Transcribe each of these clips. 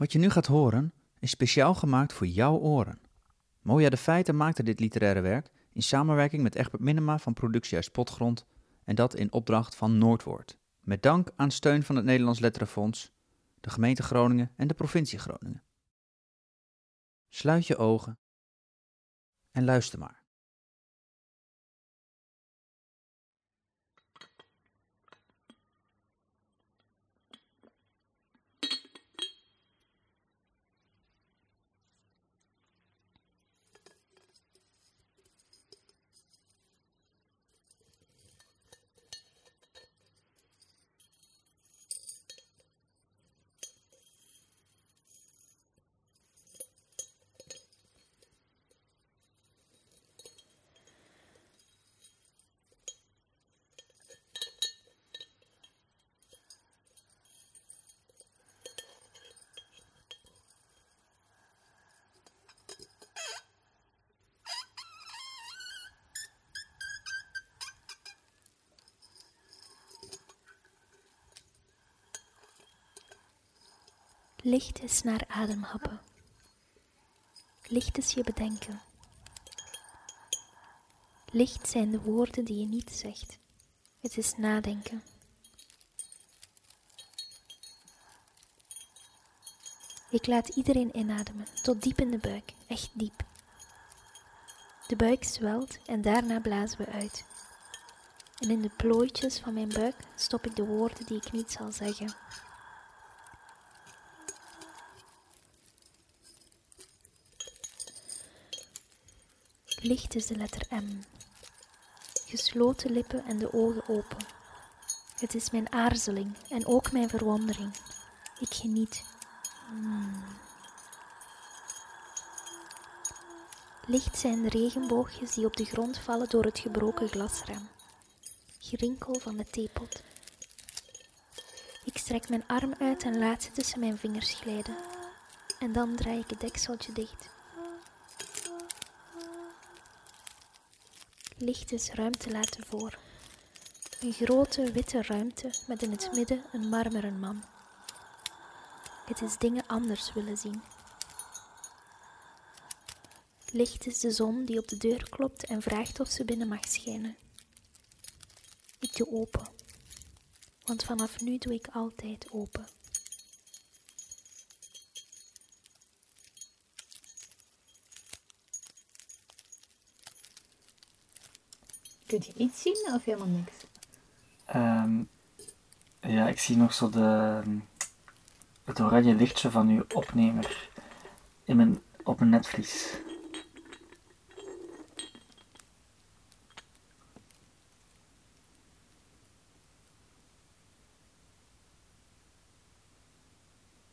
Wat je nu gaat horen is speciaal gemaakt voor jouw oren. Moja de Feiten maakte dit literaire werk in samenwerking met Egbert Minema van Productiehuis Potgrond en dat in opdracht van Noordwoord. Met dank aan steun van het Nederlands Letterenfonds, de gemeente Groningen en de provincie Groningen. Sluit je ogen en luister maar. Licht is naar ademhappen. Licht is je bedenken. Licht zijn de woorden die je niet zegt. Het is nadenken. Ik laat iedereen inademen, tot diep in de buik, echt diep. De buik zwelt en daarna blazen we uit. En in de plooitjes van mijn buik stop ik de woorden die ik niet zal zeggen. Licht is de letter M. Gesloten lippen en de ogen open. Het is mijn aarzeling en ook mijn verwondering. Ik geniet. Hmm. Licht zijn de regenboogjes die op de grond vallen door het gebroken glasraam. Gerinkel van de theepot. Ik strek mijn arm uit en laat ze tussen mijn vingers glijden. En dan draai ik het dekseltje dicht. Licht is ruimte laten voor. Een grote witte ruimte met in het midden een marmeren man. Het is dingen anders willen zien. Licht is de zon die op de deur klopt en vraagt of ze binnen mag schijnen. Ik doe open, want vanaf nu doe ik altijd open. Kun je iets zien of helemaal niks? Ehm, ja, ik zie nog zo de, het oranje lichtje van uw opnemer in mijn, op mijn netvlies.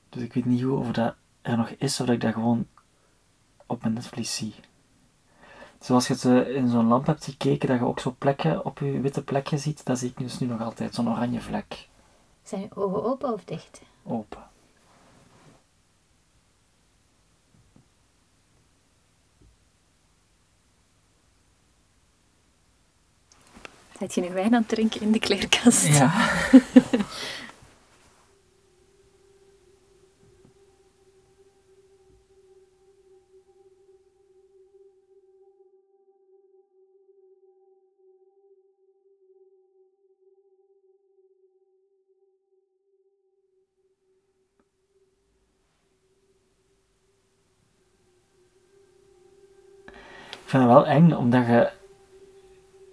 Dus ik weet niet hoe of dat er nog is, of dat ik dat gewoon op mijn netvlies zie. Zoals je het eh, in zo'n lamp hebt gekeken, dat je ook zo plekken op je witte plekje ziet, dat zie ik dus nu nog altijd, zo'n oranje vlek. Zijn je ogen open of dicht? Open. Zet je nu wijn aan het drinken in de kleerkast? Ja. Ik vind het wel eng, omdat je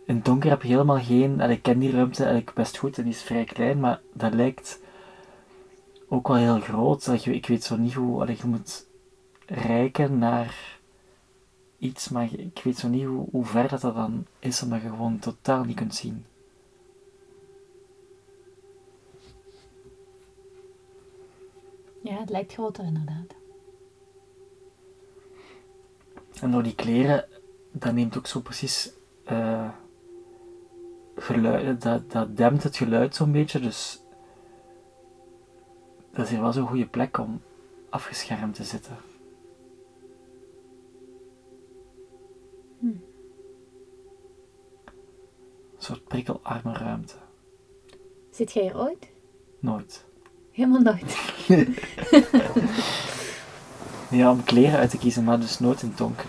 in het donker heb je helemaal geen... En ik ken die ruimte eigenlijk best goed en die is vrij klein, maar dat lijkt ook wel heel groot. Dat je, ik weet zo niet hoe... je moet reiken naar iets, maar ik weet zo niet hoe, hoe ver dat, dat dan is, omdat je gewoon totaal niet kunt zien. Ja, het lijkt groter inderdaad. En door die kleren, dat neemt ook zo precies eh, geluid, dat, dat dempt het geluid zo'n beetje, dus dat is hier wel zo'n goede plek om afgeschermd te zitten. Hm. Een soort prikkelarme ruimte. Zit jij hier ooit? Nooit. Helemaal nooit. Ja, om kleren uit te kiezen, maar dus nooit in het donker.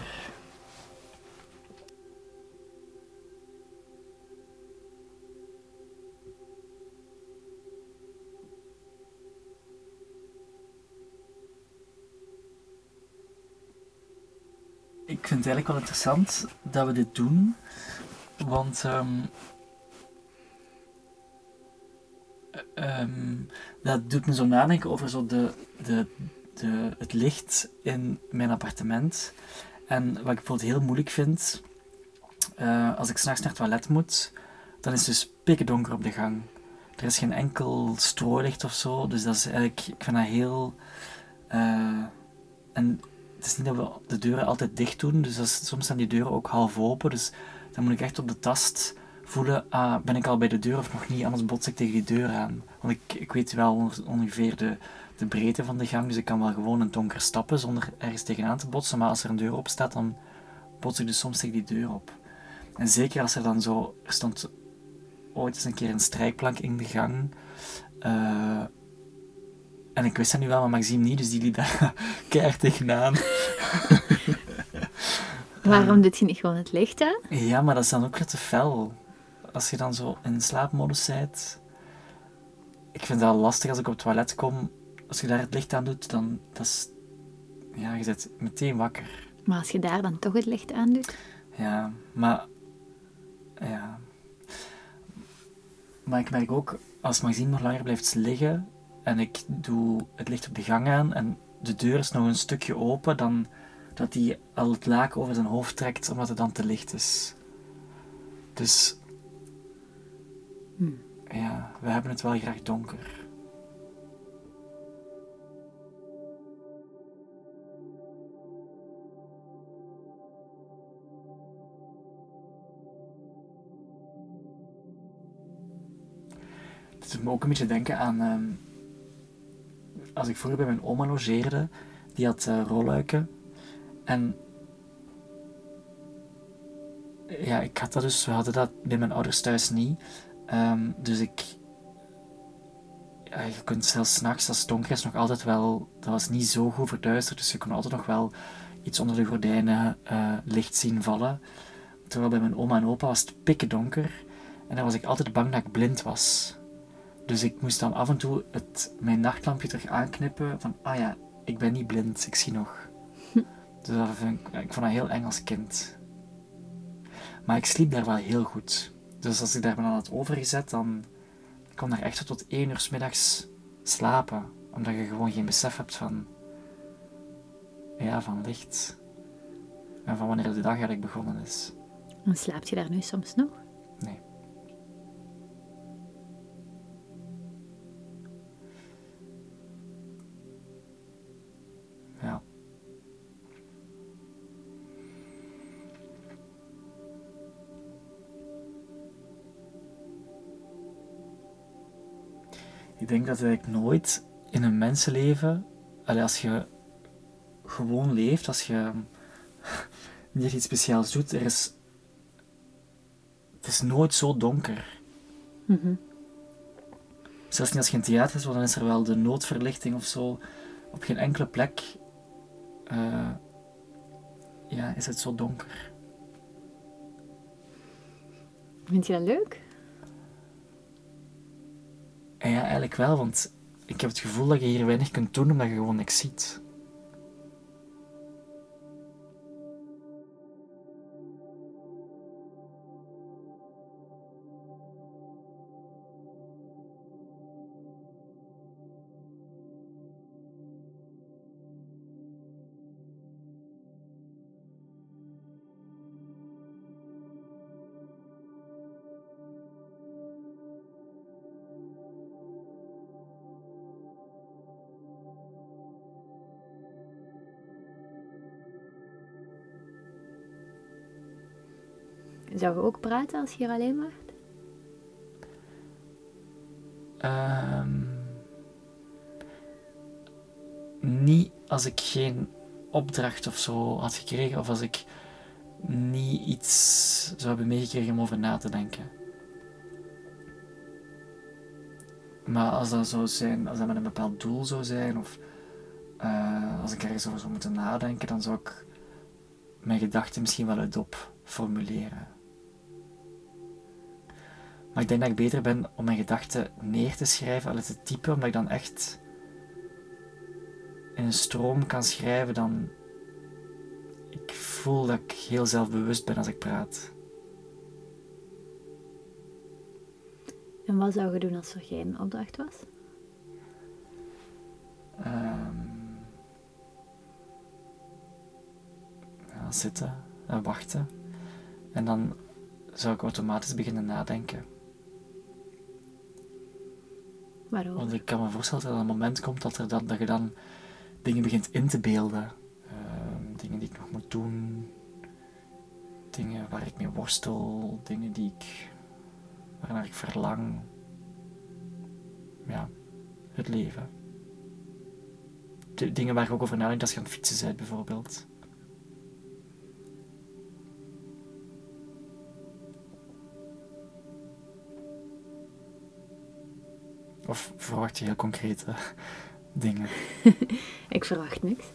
Ik vind het eigenlijk wel interessant dat we dit doen, want ehm, ehm, dat doet me zo nadenken over zo de, de, de, het licht in mijn appartement. En wat ik bijvoorbeeld heel moeilijk vind, eh, als ik s'nachts naar het toilet moet, dan is het dus pikken donker op de gang. Er is geen enkel strooilicht of zo, dus dat is eigenlijk, ik vind dat heel... eh, en het is niet dat we de deuren altijd dicht doen, dus soms staan die deuren ook half open, dus dan moet ik echt op de tast voelen, ah, ben ik al bij de deur of nog niet, anders bots ik tegen die deur aan. Want ik, ik weet wel on- ongeveer de, de breedte van de gang, dus ik kan wel gewoon het donker stappen zonder ergens tegenaan te botsen, maar als er een deur op staat, dan bots ik dus soms tegen die deur op. En zeker als er dan zo, er stond ooit eens een keer een strijkplank in de gang, eh, en ik wist dat nu wel, maar Maxime niet, dus die liep daar keihard tegenaan. Waarom doet je niet gewoon het licht aan? Ja, maar dat is dan ook weer te fel. Als je dan zo in slaapmodus bent. Ik vind dat lastig als ik op het toilet kom. Als je daar het licht aan doet, dan dat is... Ja, je zit meteen wakker. Maar als je daar dan toch het licht aan doet, Ja, maar... Ja. Maar ik merk ook, als Maxime nog langer blijft liggen en ik doe het licht op de gang aan en de deur is nog een stukje open, dan dat hij al het laken over zijn hoofd trekt omdat het dan te licht is. Dus... Ja, we hebben het wel graag donker. Het doet me ook een beetje denken aan... ehm, als ik vroeger bij mijn oma logeerde, die had eh rolluiken. En... Ja, ik had dat dus... We hadden dat bij mijn ouders thuis niet. Ehm, dus ik... Ja, je kunt zelfs s'nachts, als het donker is, nog altijd wel... Dat was niet zo goed verduisterd, dus je kon altijd nog wel iets onder de gordijnen eh, licht zien vallen. Terwijl bij mijn oma en opa was het pikken donker. En dan was ik altijd bang dat ik blind was. Dus ik moest dan af en toe het, mijn nachtlampje terug aanknippen. Van, ah ja, ik ben niet blind, ik zie nog. Dus dat vind ik, ik vond dat heel eng als kind. Maar ik sliep daar wel heel goed. Dus als ik daar ben aan het overgezet, dan ik kon daar echt tot één uur 's middags slapen. Omdat je gewoon geen besef hebt van, ja, van licht. En van wanneer de dag eigenlijk begonnen is. dan slaapt je daar nu soms nog. Ik denk dat eigenlijk nooit in een mensenleven, als je gewoon leeft, als je niet iets speciaals doet, er is het is nooit zo donker. Zelfs niet als je in theater is, want dan is er wel de noodverlichting of zo. Op geen enkele plek eh, ja, is het zo donker. Vind je dat leuk? Ja, eigenlijk wel, want ik heb het gevoel dat je hier weinig kunt doen omdat je gewoon niks ziet. Zou je ook praten als je hier alleen was? Ehm, niet als ik geen opdracht of zo had gekregen, of als ik niet iets zou hebben meegekregen om over na te denken. Maar als dat zou zijn, als dat met een bepaald doel zou zijn, of eh, als ik ergens over zou moeten nadenken, dan zou ik mijn gedachten misschien wel uitop formuleren. Maar ik denk dat ik beter ben om mijn gedachten neer te schrijven, al te typen, omdat ik dan echt in een stroom kan schrijven, dan ik voel dat ik heel zelfbewust ben als ik praat. En wat zou je doen als er geen opdracht was? Um, ja, zitten en wachten. En dan zou ik automatisch beginnen nadenken. Want ik kan me voorstellen dat er een moment komt dat, er dan, dat je dan dingen begint in te beelden. Uh, dingen die ik nog moet doen. Dingen waar ik mee worstel. Dingen die ik, waarnaar ik verlang. Ja, het leven. De dingen waar ik ook over nadenk als je aan het fietsen bent, bijvoorbeeld. Of verwacht je heel concrete dingen? ik verwacht niks.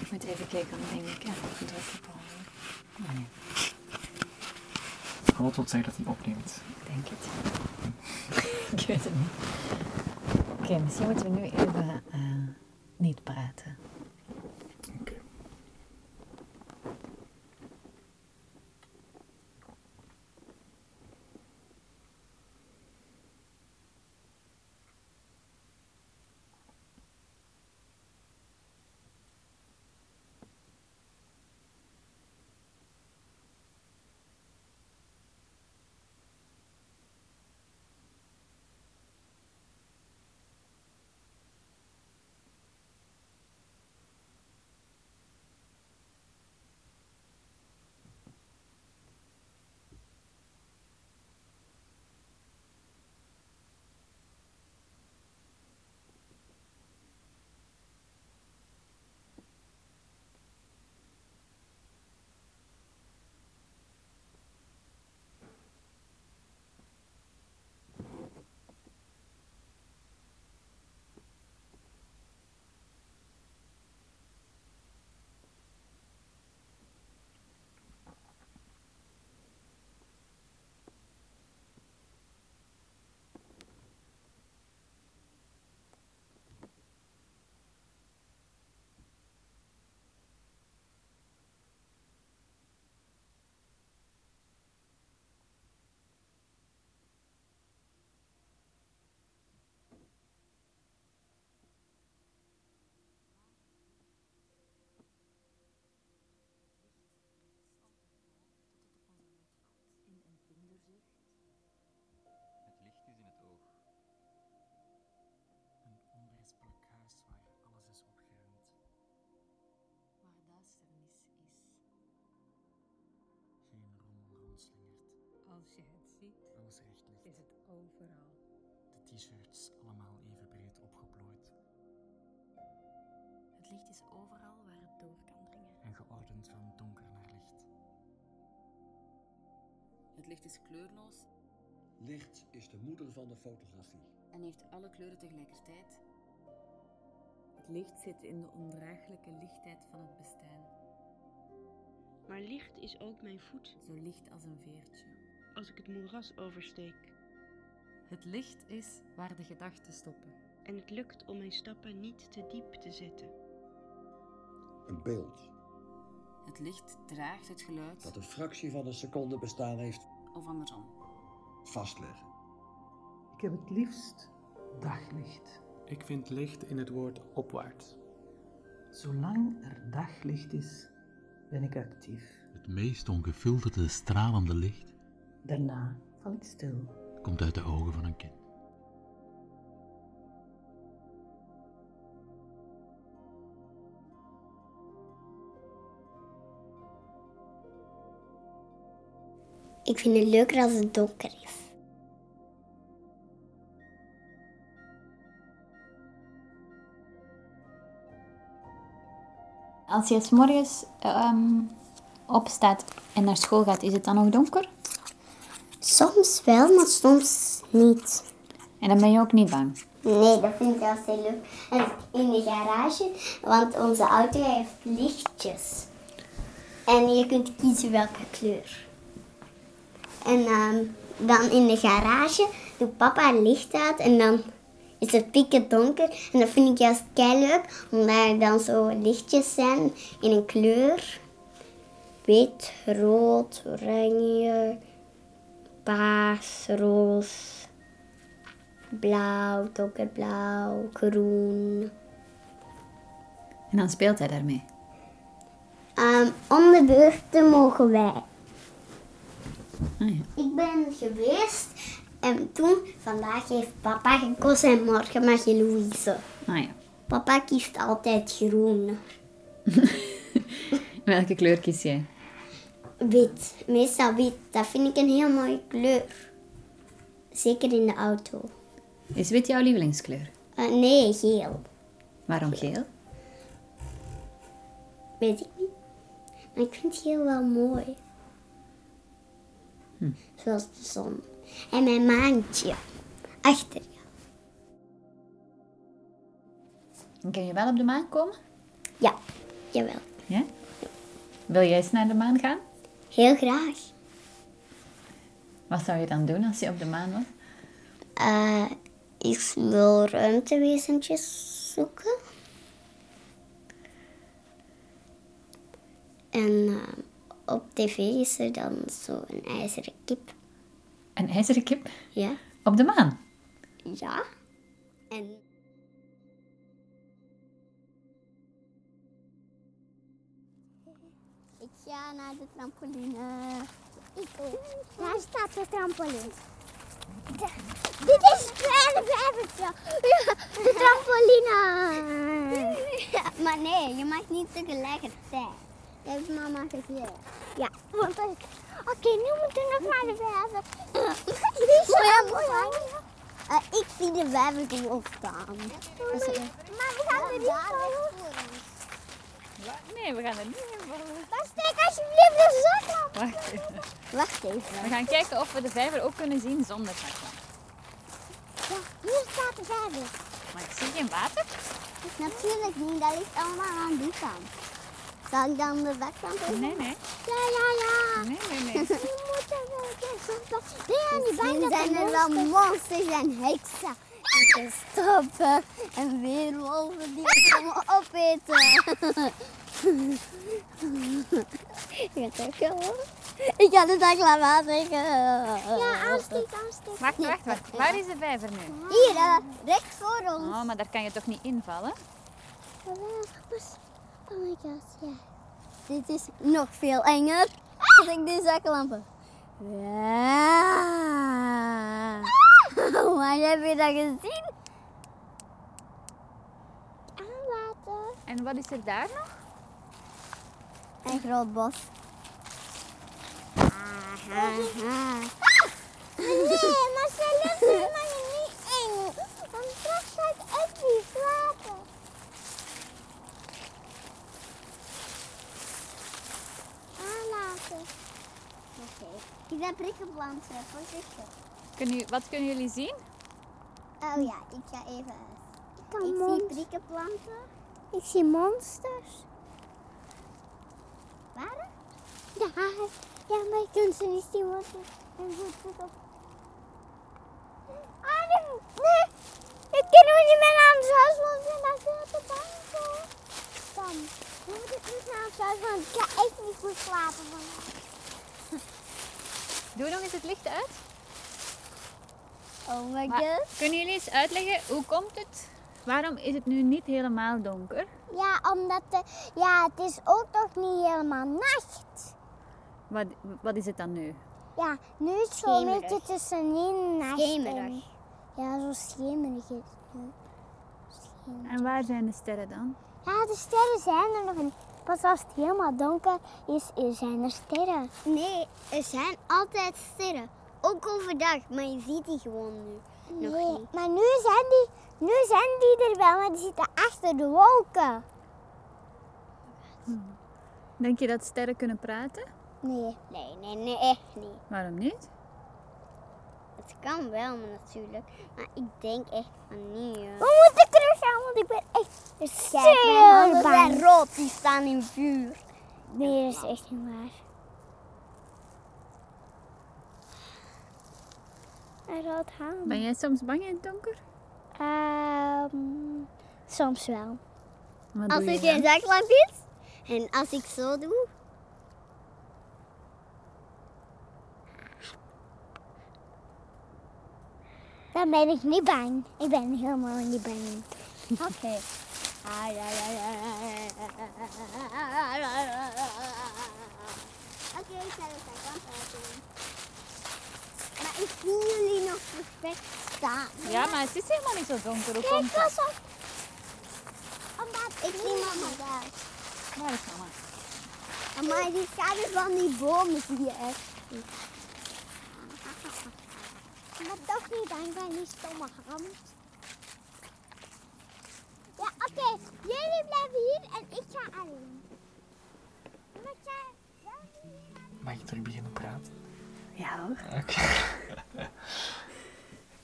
Ik moet even kijken, dan denk ik, ja, ik druk op nee. Wil zeggen dat hij opneemt. Ik denk het. ik weet het niet. Oké, misschien moeten we nu even praten. Als je het ziet, Alles recht ligt. is het overal. De t-shirts allemaal even breed opgeplooid. Het licht is overal waar het door kan dringen. En geordend van donker naar licht. Het licht is kleurloos Licht is de moeder van de fotografie. en heeft alle kleuren tegelijkertijd. Het licht zit in de ondraaglijke lichtheid van het bestaan. Maar licht is ook mijn voet Zo licht als een veertje. Als ik het moeras oversteek. Het licht is waar de gedachten stoppen. En het lukt om mijn stappen niet te diep te zetten. Een beeld Het licht draagt het geluid dat een fractie van een seconde bestaan heeft of andersom. vastleggen. Ik heb het liefst daglicht. Ik vind licht in het woord opwaarts. Zolang er daglicht is, ben ik actief. Het meest ongefilterde stralende licht Daarna val ik stil. komt uit de ogen van een kind. Ik vind het leuker als het donker is. Als je s morgens ehm, opstaat en naar school gaat, is het dan nog donker? Soms wel, maar soms niet. En dan ben je ook niet bang. Nee, dat vind ik juist heel leuk. En in de garage, want onze auto heeft lichtjes. En je kunt kiezen welke kleur. En ehm, dan in de garage doet papa licht uit en dan is het pikken donker. En dat vind ik juist kei leuk, omdat er dan zo lichtjes zijn in een kleur. Wit, rood, oranje, paars, roos, blauw, donkerblauw, groen. En dan speelt hij daarmee. Ehm, om de beurten mogen wij. Ah, ja. Ik ben geweest en toen, vandaag heeft papa gekozen en morgen mag je Louise. Ah ja. Papa kiest altijd groen. Welke kleur kies jij? Wit, meestal wit. Dat vind ik een heel mooie kleur. Zeker in de auto. Is wit jouw lievelingskleur? Eh, nee, geel. Waarom geel? Weet ik niet. Maar ik vind geel wel mooi. Hm. Zoals de zon. En mijn maantje. Achter je. En kun je wel op de maan komen? Ja, jawel. Ja? Wil jij eens naar de maan gaan? Heel graag. Wat zou je dan doen als je op de maan was? Eh, ik wil ruimtewezentjes zoeken. En eh, op tv is er dan zo een ijzeren kip. Een ijzeren kip? Ja. Op de maan? Ja. En... Ga naar de trampoline. Ik Daar staat de trampoline. dit is vijvertje. Ja, de trampoline. Ja, maar nee, je mag niet tegelijkertijd. Dat heeft mama gezegd. Ja, want als... Oké, nu moeten we nog naar de vijver. Die is zo mooi. Eh, ik zie de opstaan. Dus, eh, maar we gaan er niet voor. Nee, we gaan er niet in. Maar steek alsjeblieft de zaklamp. Wacht even. Wacht even. We gaan kijken of we de vijver ook kunnen zien zonder zaklamp. Ja, hier staat de vijver. Maar ik zie geen water. Natuurlijk niet, dat ligt allemaal aan die kant. Zal ik dan de zaklamp even? Nee, nee. Ja, ja, ja. Nee, nee, nee. Die moeten wel kijken. Ben je niet bang dat zijn er wel monsters en heksen? Die stoppen en weerwolven die ons allemaal opeten. Ik ga het ook. Ik ga de zaklamp aansteken. Ja, aansteken, aansteken. Wacht, wacht, wacht. Waar is de vijver nu? Hier, eh, recht voor ons. Oh, maar daar kan je toch niet invallen? Oh my god, ja. Dit is nog veel enger dan ik die zaklampen. Ja. Maar heb je dat gezien? Aanwater. En wat is er daar nog? Een groot bos. Nee, maar ze is helemaal niet eng. Want straks gaat Effie slapen. Aanlaten. Oké. Ik heb prikkenplanten, voorzichtig. Kunnen, wat kunnen jullie zien? Oh ja, ik ga even uit. Ik, zie prikkenplanten. Ik zie monsters. Waar? Ja, ja, maar je kunt ze niet zien, want goed goed op. Ah, nee, nee. Ik kunnen we niet meer naar ons huis, want we zijn daar veel te bang voor. Dan moet ik niet naar ons huis, want ik ga echt niet goed slapen vandaag. Doe nog eens het licht uit. Oh my god. kunnen jullie eens uitleggen hoe komt het? Waarom is het nu niet helemaal donker? Ja, omdat de, ja, het is ook toch niet helemaal nacht. Wat, wat is het dan nu? Ja, nu is het zo'n beetje tussenin nacht. Schemerig. en- Ja, zo schemerig is het nu. Schemerig. En waar zijn de sterren dan? Ja, de sterren zijn er nog niet. Pas als het helemaal donker is, zijn er sterren. Nee, er zijn altijd sterren. Ook overdag, maar je ziet die gewoon nu nog Nee, niet. maar nu zijn, die, nu zijn die er wel, maar die zitten achter de wolken. Denk je dat sterren kunnen praten? Nee, nee, nee, nee, echt niet. Waarom niet? Het kan wel natuurlijk, maar ik denk echt van niet. We moeten terug gaan, want ik ben echt zeer bang. rood, die staan in vuur. Nee, dat is echt niet waar. Een rood. Ben jij soms bang in het donker? Ehm, soms wel. Wat Als ik dan? zaklamp is en als ik zo doe. Dan ben ik niet bang. Ik ben helemaal niet bang. Oké. Oké, ik zal het ik zie jullie nog perfect staan. Ja, maar het is helemaal niet zo donker. Hoe Kijk, komt dat? op. Omdat ik zie mama daar. Waar is mama? Maar die schaduw van die bomen zie je echt. Maar toch niet bang van die stomme hand. Ja, oké. Jullie blijven hier en ik ga alleen. Niet Mag ik terug beginnen praten? Ja hoor. Oké.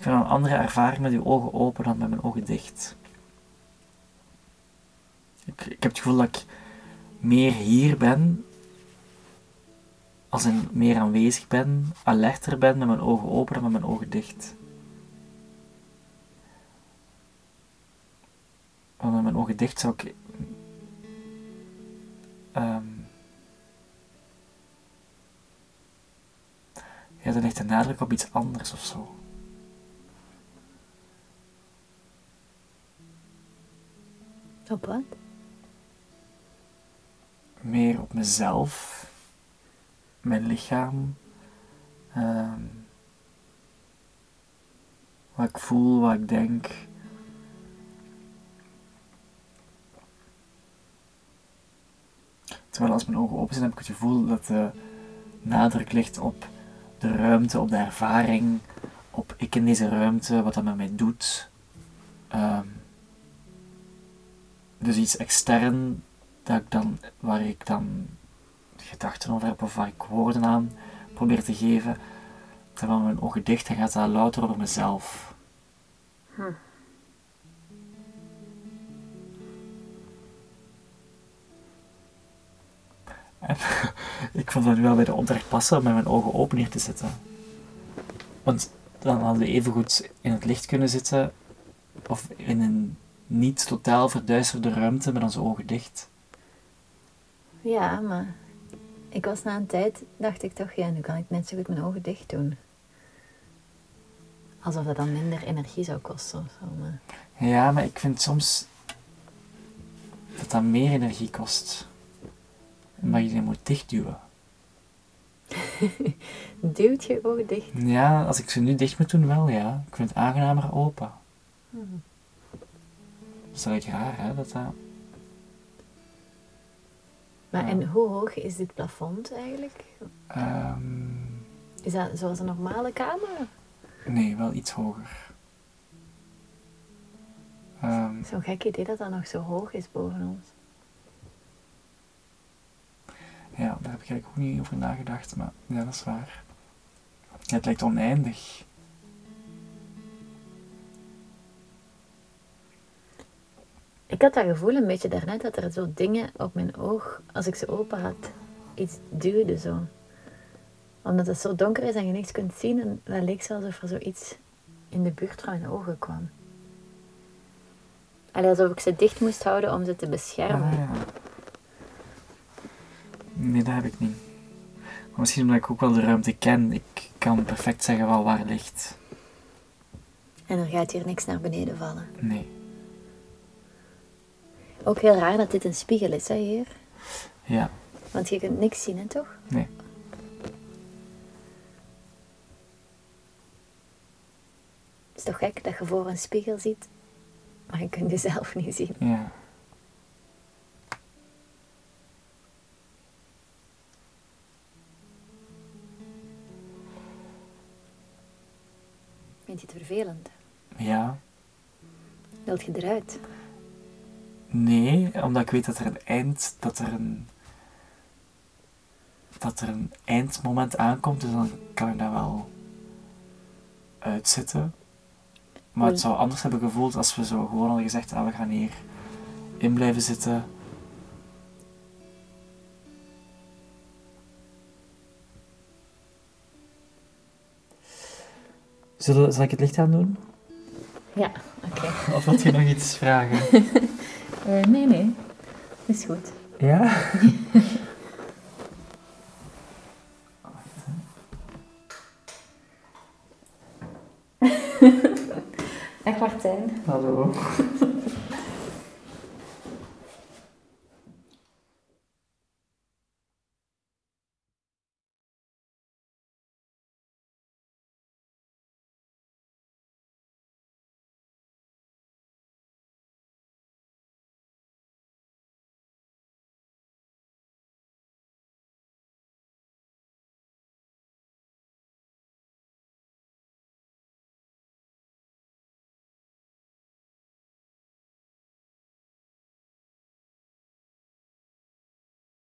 Heb een andere ervaring met uw ogen open dan met mijn ogen dicht. Ik, ik heb het gevoel dat ik meer hier ben, als in meer aanwezig ben, alerter ben met mijn ogen open dan met mijn ogen dicht. Want met mijn ogen dicht zou ik. ehm, ja, dan ligt de nadruk op iets anders of zo. Op wat? meer op mezelf, mijn lichaam, ehm, wat ik voel, wat ik denk. Terwijl als mijn ogen open zijn, heb ik het gevoel dat de nadruk ligt op de ruimte, op de ervaring, op ik in deze ruimte, wat dat met mij doet. Ehm, dus iets extern dat ik dan, waar ik dan gedachten over heb of waar ik woorden aan probeer te geven. Terwijl mijn ogen dicht en gaat dat louter over mezelf. Hm. En ik vond het nu wel bij de opdracht passen om met mijn ogen open hier te zitten. Want dan hadden we evengoed in het licht kunnen zitten of in een niet totaal verduisterde ruimte met onze ogen dicht. Ja, maar ik was na een tijd, dacht ik toch, ja, nu kan ik net zo goed mijn ogen dicht doen. Alsof dat dan minder energie zou kosten of zo. Maar... Ja, maar ik vind soms dat dat meer energie kost. Omdat je die moet dichtduwen. Duwt je ogen dicht? Ja, als ik ze nu dicht moet doen, wel ja. Ik vind het aangenamer open. Hm. Dat is eigenlijk raar, hè? Dat dat... Maar en hoe hoog is dit plafond eigenlijk? Ehm, Is dat zoals een normale kamer? nee, wel iets hoger. Ehm, Zo'n gek idee dat dat nog zo hoog is boven ons. ja, daar heb ik eigenlijk ook niet over nagedacht, maar ja, dat is waar. Het lijkt oneindig. Ik had dat gevoel een beetje daarnet dat er zo dingen op mijn oog, als ik ze open had, iets duwde zo. Omdat het zo donker is en je niks kunt zien, en dat leek zo alsof er zoiets in de buurt van mijn ogen kwam. Allee, alsof ik ze dicht moest houden om ze te beschermen. Ah, ja. Nee, dat heb ik niet. Maar misschien omdat ik ook wel de ruimte ken. Ik kan perfect zeggen wel waar ligt. En er gaat hier niks naar beneden vallen. Nee. Ook heel raar dat dit een spiegel is, hè, hier. Ja. Want je kunt niks zien, hè, toch? Nee. Het is toch gek dat je voor een spiegel ziet, maar je kunt jezelf niet zien. Ja. Vind je het vervelend? Ja. Wilt je eruit? Nee, omdat ik weet dat er een eind, dat er een, dat er een eindmoment aankomt, dus dan kan ik dat wel uitzitten. Maar het zou anders hebben gevoeld als we zo gewoon hadden gezegd, ah, we gaan hier in blijven zitten. Zullen, zal ik het licht aan doen? Ja, oké. Of wilt je nog iets vragen? Eh, nee, nee. Is goed. Ja? Echt Martijn. Hallo.